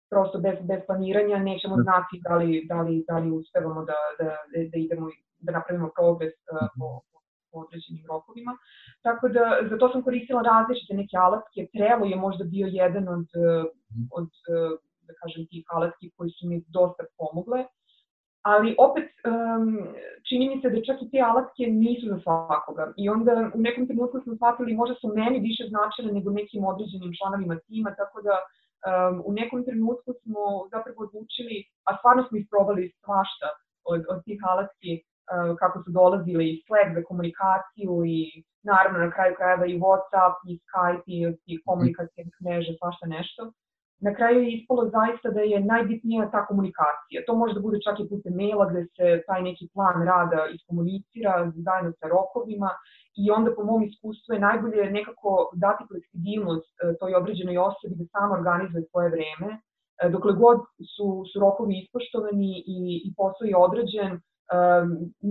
prosto bez, bez planiranja nećemo mm. znati da li, da li, da li uspevamo da, da, da idemo da napravimo progres uh, po, po određenim rokovima. Tako da za to sam koristila različite neke alatke. Trello je možda bio jedan od, mhm. od da kažem, tih alatki koji su mi dosta pomogle. Ali opet, um, čini mi se da čak i te alatke nisu za svakoga. I onda u nekom trenutku smo shvatili možda su meni više značile nego nekim određenim članovima tima, tako da um, u nekom trenutku smo zapravo odlučili, a stvarno smo isprobali svašta od, od tih alatki, uh, kako su dolazile i Slack za komunikaciju i naravno na kraju krajeva i Whatsapp i Skype i tih komunikacijnih mreže, svašta nešto na kraju je ispalo zaista da je najbitnija ta komunikacija. To može da bude čak i putem maila gde se taj neki plan rada iskomunicira zajedno sa rokovima i onda po mom iskustvu je najbolje nekako dati fleksibilnost e, toj određenoj osobi da sama organizuje svoje vreme. E, dokle god su, su rokovi ispoštovani i, i posao je određen,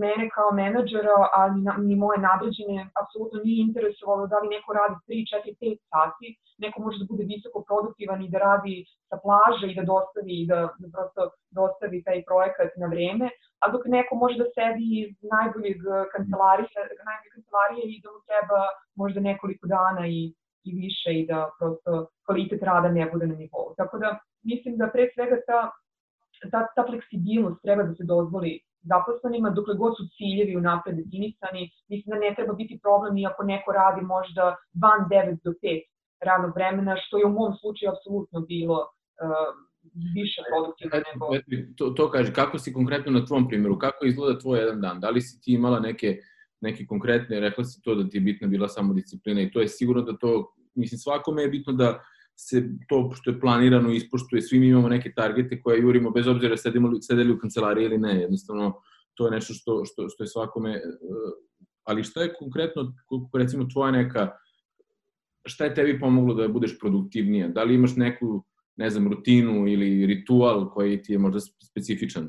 mene kao menadžera, a ni, moje nadređene apsolutno nije interesovalo da li neko radi 3, 4, 5 sati, neko može da bude visoko produktivan i da radi sa plaže i da dostavi i da, da prosto dostavi taj projekat na vreme, a dok neko može da sedi iz najboljeg kancelarije, najboljeg kancelarije i da mu treba možda nekoliko dana i, i više i da prosto kvalitet rada ne bude na nivou. Tako da mislim da pre svega ta, ta, ta fleksibilnost treba da se dozvoli zaposlenima, dokle god su ciljevi unapred definisani, mislim da ne treba biti problem i ako neko radi možda van 9 do 5 radnog vremena, što je u mom slučaju apsolutno bilo uh, više produktivno nego... To, to kaže, kako si konkretno na tvom primjeru, kako izgleda tvoj jedan dan? Da li si ti imala neke, neke konkretne, rekla si to da ti je bitna bila samo disciplina i to je sigurno da to, mislim, svakome je bitno da se to što je planirano ispoštuje, svi mi imamo neke targete koje jurimo bez obzira sedimo, sedeli u kancelariji ili ne, jednostavno to je nešto što, što, što je svakome, e, ali šta je konkretno, recimo tvoja neka, šta je tebi pomoglo da budeš produktivnija? Da li imaš neku, ne znam, rutinu ili ritual koji ti je možda specifičan?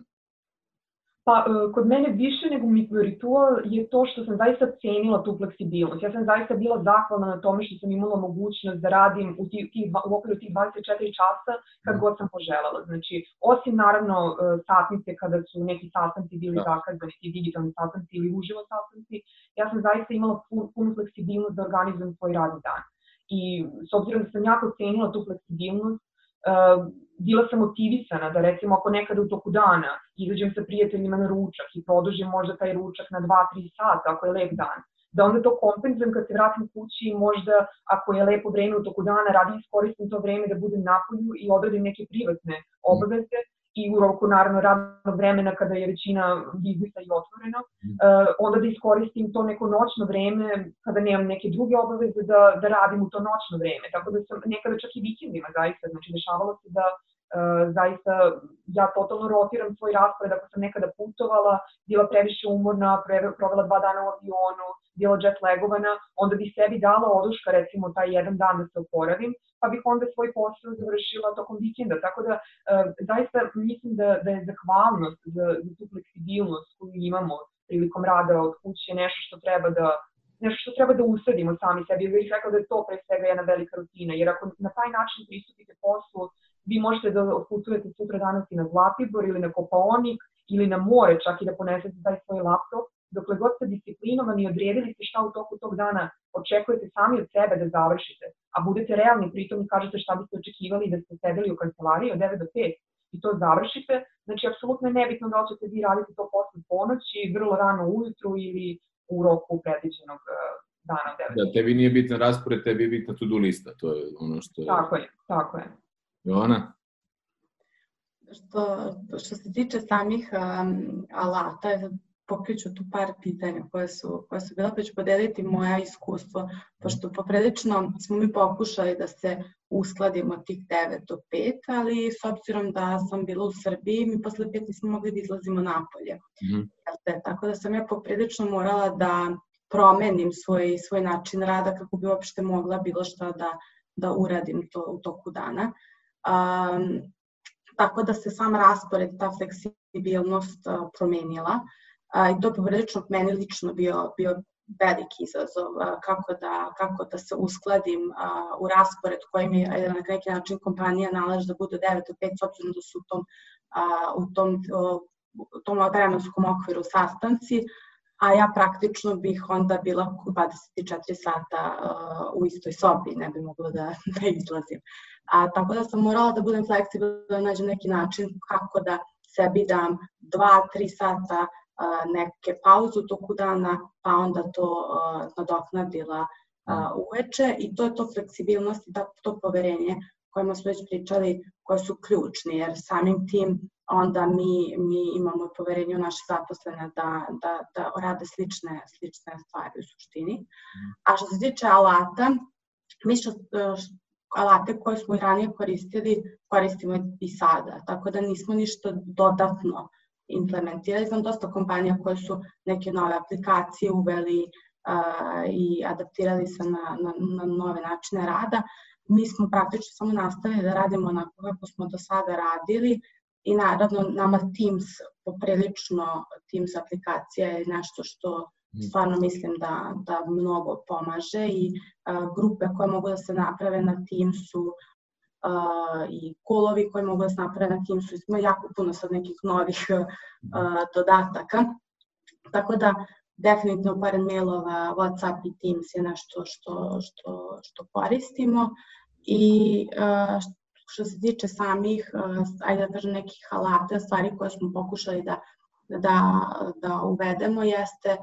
Pa, e, kod mene više nego ritual je to što sam zaista cenila tu fleksibilnost. Ja sam zaista bila zahvalna na tome što sam imala mogućnost da radim u, tih, tih, u okviru tih 24 časa kad god sam poželjela. Znači, osim naravno e, satnice kada su neki sastanci bili da. zakazani, neki digitalni sastanci ili uživo sastanci, ja sam zaista imala pun, punu fleksibilnost da organizujem svoj radni dan. I s obzirom da sam jako cenila tu fleksibilnost, bila sam motivisana da recimo ako nekada u toku dana izađem sa prijateljima na ručak i produžim možda taj ručak na 2-3 sata ako je lep dan, da onda to kompenzujem kad se vratim kući i možda ako je lepo vreme u toku dana radim iskoristim to vreme da budem napolju i odradim neke privatne obaveze i u roku naravno radnog vremena kada je većina biznisa i otvorena, uh, onda da iskoristim to neko noćno vreme kada nemam neke druge obaveze da, da radim u to noćno vreme. Tako da sam nekada čak i vikendima zaista, znači dešavalo se da uh, zaista ja totalno rotiram svoj raspored ako sam nekada putovala, bila previše umorna, provela dva dana u avionu, bila jet lagovana, onda bi sebi dala oduška recimo taj jedan dan da se oporavim, pa bih onda svoj posao završila tokom vikenda. Tako da, uh, zaista mislim da, da je zahvalnost za, za tu fleksibilnost koju imamo prilikom rada od kuće nešto što treba da nešto što treba da usadimo sami sebi. Ja bih rekla da je to pre svega jedna velika rutina, jer ako na taj način pristupite poslu, vi možete da otputujete sutra danas i na Zlatibor ili na Kopaonik ili na more, čak i da ponesete taj svoj laptop, dokle god ste disciplinovani i odredili ste šta u toku tog dana očekujete sami od sebe da završite, a budete realni pritom i kažete šta biste očekivali da ste sedeli u kancelariji od 9 do 5 i to završite, znači apsolutno je nebitno da li ćete vi raditi to posle ponoći, vrlo rano ujutru ili u roku predviđenog eh, dana od 9. Da, tebi nije bitna raspored, tebi je bitna to-do lista, to je ono što je... Tako je, tako je. Joana? Što, što se tiče samih um, alata, pokriću tu par pitanja koje su, koje su bila, pa ću podeliti moja iskustvo, pošto poprilično smo mi pokušali da se uskladimo tih 9 do 5, ali s obzirom da sam bila u Srbiji, mi posle 5 nismo mogli da izlazimo napolje. Mm -hmm. Tako da sam ja poprilično morala da promenim svoj, svoj način rada kako bi uopšte mogla bilo šta da, da uradim to u toku dana. Um, tako da se sam raspored, ta fleksibilnost uh, promenila a, i to poprilično meni lično bio, bio veliki izazov a, kako, da, kako da se uskladim a, u raspored koji mi je na neki način kompanija nalaže da bude 9 do 5 s obzirom da su u tom, a, u tom, u tom vremenskom okviru sastanci, a ja praktično bih onda bila 24 sata uh, u istoj sobi, ne bi mogla da, (laughs) da izlazim. A, tako da sam morala da budem fleksibilna, da nađem neki način kako da sebi dam 2-3 sata neke pauze u toku dana, pa onda to nadoknadila uveče i to je to fleksibilnost i to poverenje kojima smo već pričali, koje su ključni, jer samim tim onda mi, mi imamo poverenje u naše zaposlene da, da, da rade slične, slične stvari u suštini. A što se tiče alata, mi što, alate koje smo i ranije koristili, koristimo i sada, tako da nismo ništa dodatno implementirali. Znam dosta kompanija koje su neke nove aplikacije uveli uh, i adaptirali se na, na, na nove načine rada. Mi smo praktično samo nastavili da radimo onako kako smo do sada radili i naravno nama Teams poprilično Teams aplikacija je nešto što mm. stvarno mislim da, da mnogo pomaže i uh, grupe koje mogu da se naprave na Teamsu uh, i kolovi koji mogu da se naprave na Teamsu, ima jako puno sad nekih novih uh, dodataka. Tako da, definitivno pored mailova, Whatsapp i Teams je nešto što, što, što koristimo i uh, što se tiče samih, uh, ajde da kažem, nekih alata, stvari koje smo pokušali da, da, da uvedemo jeste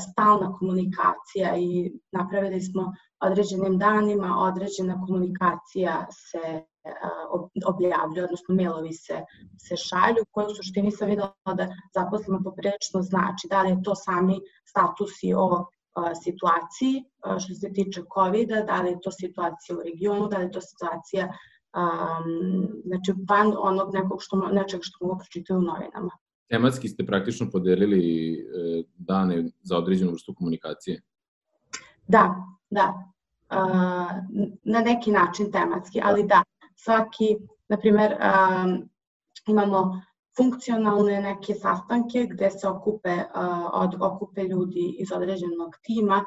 stalna komunikacija i napravili smo određenim danima određena komunikacija se objavljuje, odnosno mailovi se, se šalju, koje u suštini sam videla da zaposlima poprilično znači, da li je to sami statusi o situaciji što se tiče covid da li je to situacija u regionu, da li je to situacija um, znači van onog nekog što, nečeg što mogu pročitati u novinama. Tematski ste praktično podelili e, dane za određenu vrstu komunikacije? Da, da. Na neki način tematski, ali da, svaki, na primer, imamo funkcionalne neke sastanke gde se okupe, od, okupe ljudi iz određenog tima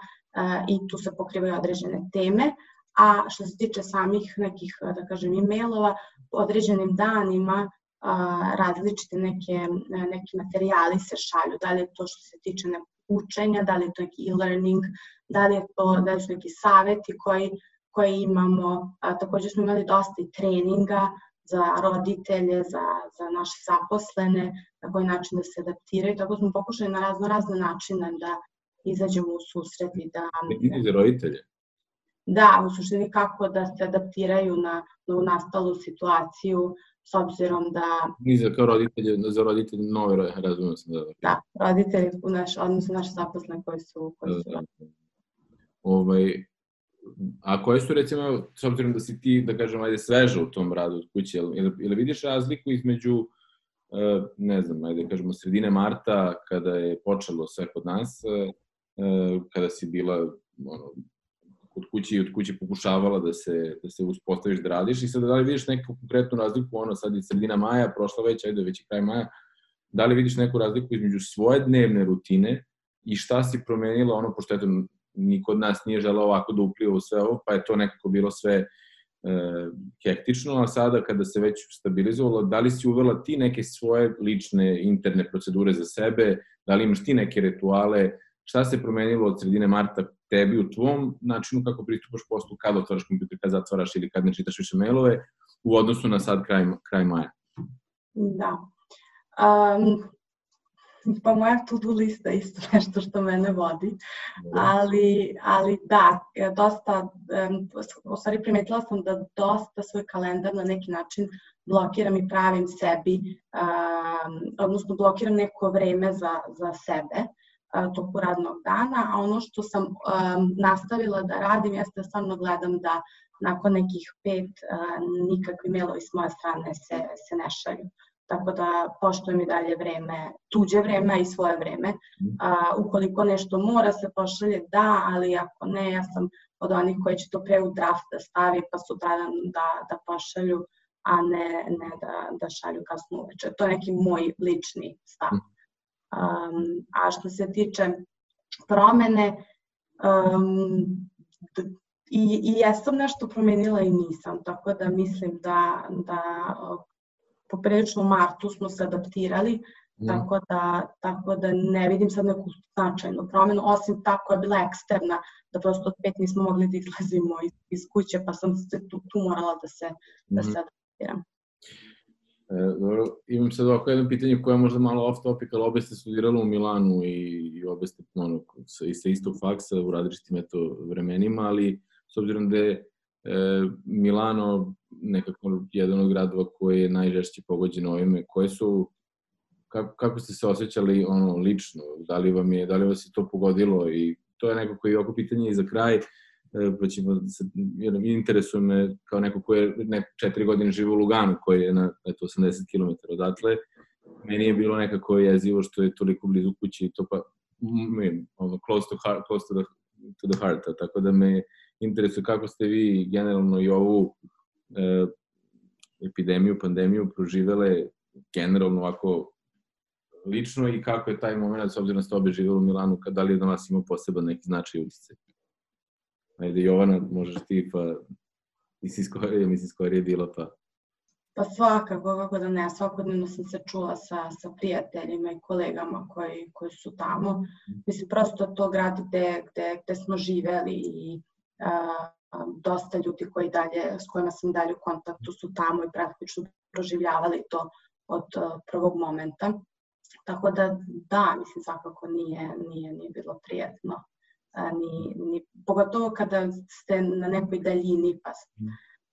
i tu se pokrivaju određene teme, a što se tiče samih nekih, da kažem, e-mailova, određenim danima različite neke, neki materijali se šalju, da li je to što se tiče učenja, da li je to neki e-learning, da li je to da li su neki saveti koji, koji imamo, a, takođe smo imali dosta i treninga, za roditelje, za, za naše zaposlene, na koji način da se adaptiraju. Tako smo pokušali na razno razne načine da izađemo u susret i da... I za roditelje? Da, u suštini kako da se adaptiraju na, na nastalu situaciju, s obzirom da... I za kao roditelje, za roditelje nove, razumijem se da... Da, roditelji, naš, odnosno naše zaposlene koji su... Koji su... Da, da. Ovaj, A koje su recimo, s obzirom da si ti, da kažem, ajde sveža u tom radu od kuće, ili, ili vidiš razliku između, e, ne znam, ajde kažemo, sredine marta, kada je počelo sve kod nas, e, e, kada si bila ono, kod kuće i od kuće pokušavala da se, da se uspostaviš da radiš. I sad da li vidiš neku konkretnu razliku, ono sad je sredina maja, prošla već, ajde već je kraj maja, da li vidiš neku razliku između svoje dnevne rutine i šta si promenila, ono, pošto eto, niko od nas nije želeo ovako da upliva u sve ovo, pa je to nekako bilo sve e, hektično, a sada kada se već stabilizovalo, da li si uvela ti neke svoje lične interne procedure za sebe, da li imaš ti neke rituale, šta se promenilo od sredine marta tebi u tvom načinu kako pristupaš poslu, kada otvaraš kompjuter, kada zatvaraš ili kad ne čitaš više mailove, u odnosu na sad kraj, kraj maja? Da. Um, pa moja to-do lista je isto (laughs) nešto što mene vodi, ali, ali da, dosta, u stvari primetila sam da dosta svoj kalendar na neki način blokiram i pravim sebi, um, odnosno blokiram neko vreme za, za sebe toku radnog dana, a ono što sam nastavila da radim jeste da stvarno gledam da nakon nekih pet nikakvi mailovi s moje strane se, se ne šalju tako da poštujem i dalje vreme, tuđe vreme i svoje vreme. Mhm. A, ukoliko nešto mora se pošalje, da, ali ako ne, ja sam od onih koji će to pre u draft da stavi pa sutradan da, da pošalju, a ne, ne da, da šalju kasno uveče. To je neki moj lični stav. Um, a što se tiče promene, um, i, i jesam nešto promenila i nisam, tako da mislim da, da poprilično u martu smo se adaptirali, mm. tako, da, tako da ne vidim sad neku značajnu promenu, osim tako je bila eksterna, da prosto od pet nismo mogli da izlazimo iz, iz kuće, pa sam se tu, tu morala da se, mm. da se mhm. adaptiram. E, dobro, imam sad ovako jedno pitanje koje je možda malo off topic, ali obe ste studirali u Milanu i, i obe ste ono, sa, sa istog faksa u različitim eto vremenima, ali s obzirom da je e, Milano nekako jedan od gradova koji je najžešće pogođen ovime, koje su kako, kako ste se osjećali ono lično, da li vam je, da li vas je to pogodilo? I to je nekako i oko pitanje i za kraj, e, pa jer interesuje me kao neko ko je ne, četiri godine živo u Luganu, koji je na eto, 80 km odatle, meni je bilo nekako jezivo što je toliko blizu kući i to pa, ono, close to, heart, close to, the, to the heart, tako da me interesuje kako ste vi generalno i ovu e, epidemiju, pandemiju proživele generalno ovako lično i kako je taj moment, s obzirom da ste obe živjeli u Milanu, da li je na vas ima poseban neki značaj utice? Ajde, Jovana, možeš ti, pa ti si skorije, mislim, skorije bila, pa... Pa svakako, kako da ne, svakodnevno sam se čula sa, sa prijateljima i kolegama koji, koji su tamo. Mhm. Mislim, prosto to grad gde, gde, gde smo živeli i dosta ljudi koji dalje, s kojima sam dalje u kontaktu su tamo i praktično proživljavali to od prvog momenta. Tako da, da, mislim, svakako nije, nije, nije bilo prijetno. Ni, ni, pogotovo kada ste na nekoj daljini, pa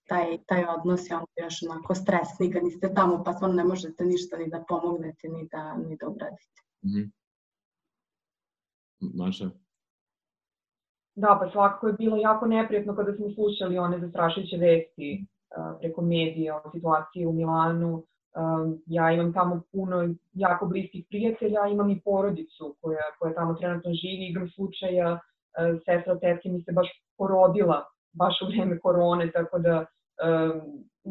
taj, taj odnos je onda još onako stresni, kad niste tamo, pa stvarno ne možete ništa ni da pomognete, ni da, ni da obradite. Mm -hmm. Maša? Da, pa svakako je bilo jako neprijetno kada smo slušali one zastrašujuće vesti preko medija o situaciji u Milanu. Ja imam tamo puno jako bliskih prijatelja, imam i porodicu koja, koja tamo trenutno živi, igram slučaja, sestra tetke mi se baš porodila baš u vreme korone, tako da um,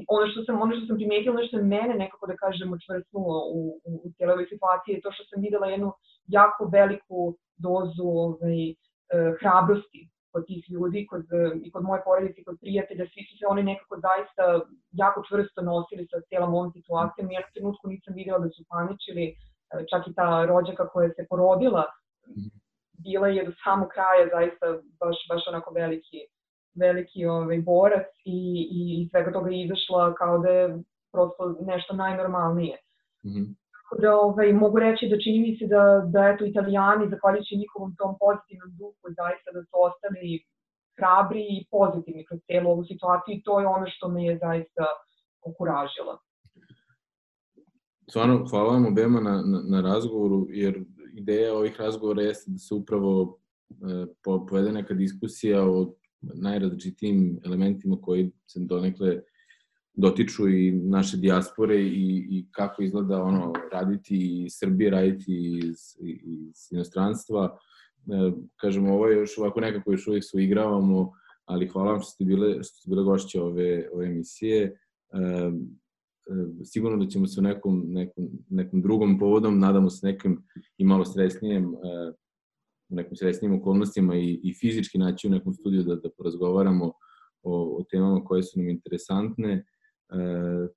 ono što sam ono što sam primetila, ono što je mene nekako da kažem učvrstnulo u, u, u cijeloj ovoj situaciji je to što sam videla jednu jako veliku dozu ovaj, uh, hrabrosti kod tih ljudi, kod, i kod moje porodice, kod prijatelja, svi su se oni nekako zaista jako čvrsto nosili sa cijelom ovom situacijom. U jednom trenutku nisam videla da su paničili, čak i ta rođaka koja se porodila, bila je do samog kraja zaista baš, baš onako veliki, veliki ovaj, borac i, i svega toga izašla kao da je prosto nešto najnormalnije. Mm -hmm. Da ovaj, mogu reći da čini mi se da, da eto, italijani, zahvaljujući njihovom tom pozitivnom duhu, zaista da su ostali hrabri i pozitivni kroz celu ovu situaciju i to je ono što me je zaista okuražilo. Stvarno, hvala vam obema na, na, na razgovoru, jer ideja ovih razgovora jeste da se upravo e, povede neka diskusija o najrazličitijim elementima koji se donekle dotiču i naše dijaspore i, i kako izgleda ono raditi iz Srbije, raditi iz, iz inostranstva. E, kažemo, ovo je još ovako nekako još uvijek su igravamo, ali hvala vam što ste bile, što ste bile gošće ove, ove emisije. E, sigurno da ćemo se u nekom, nekom, nekom drugom povodom, nadamo se nekim i malo stresnijem e, u nekim sredstvenim okolnostima i, i fizički naći u nekom studiju da, da porazgovaramo o, o temama koje su nam interesantne. E,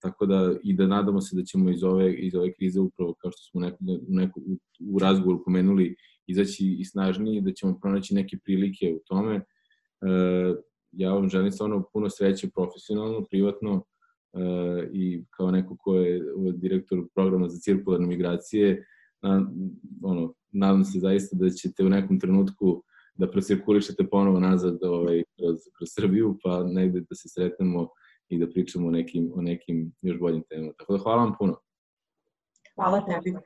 tako da i da nadamo se da ćemo iz ove, iz ove krize upravo kao što smo neko, neko, u, u razgovoru pomenuli izaći i snažniji, da ćemo pronaći neke prilike u tome. E, ja vam želim stvarno puno sreće profesionalno, privatno e, i kao neko ko je direktor programa za cirkularne migracije, na, ono, nadam se zaista da ćete u nekom trenutku da procirkulišete ponovo nazad ovaj, kroz, kroz Srbiju, pa negde da se sretnemo i da pričamo o nekim, o nekim još boljim temama. Tako da hvala vam puno. Hvala tebi.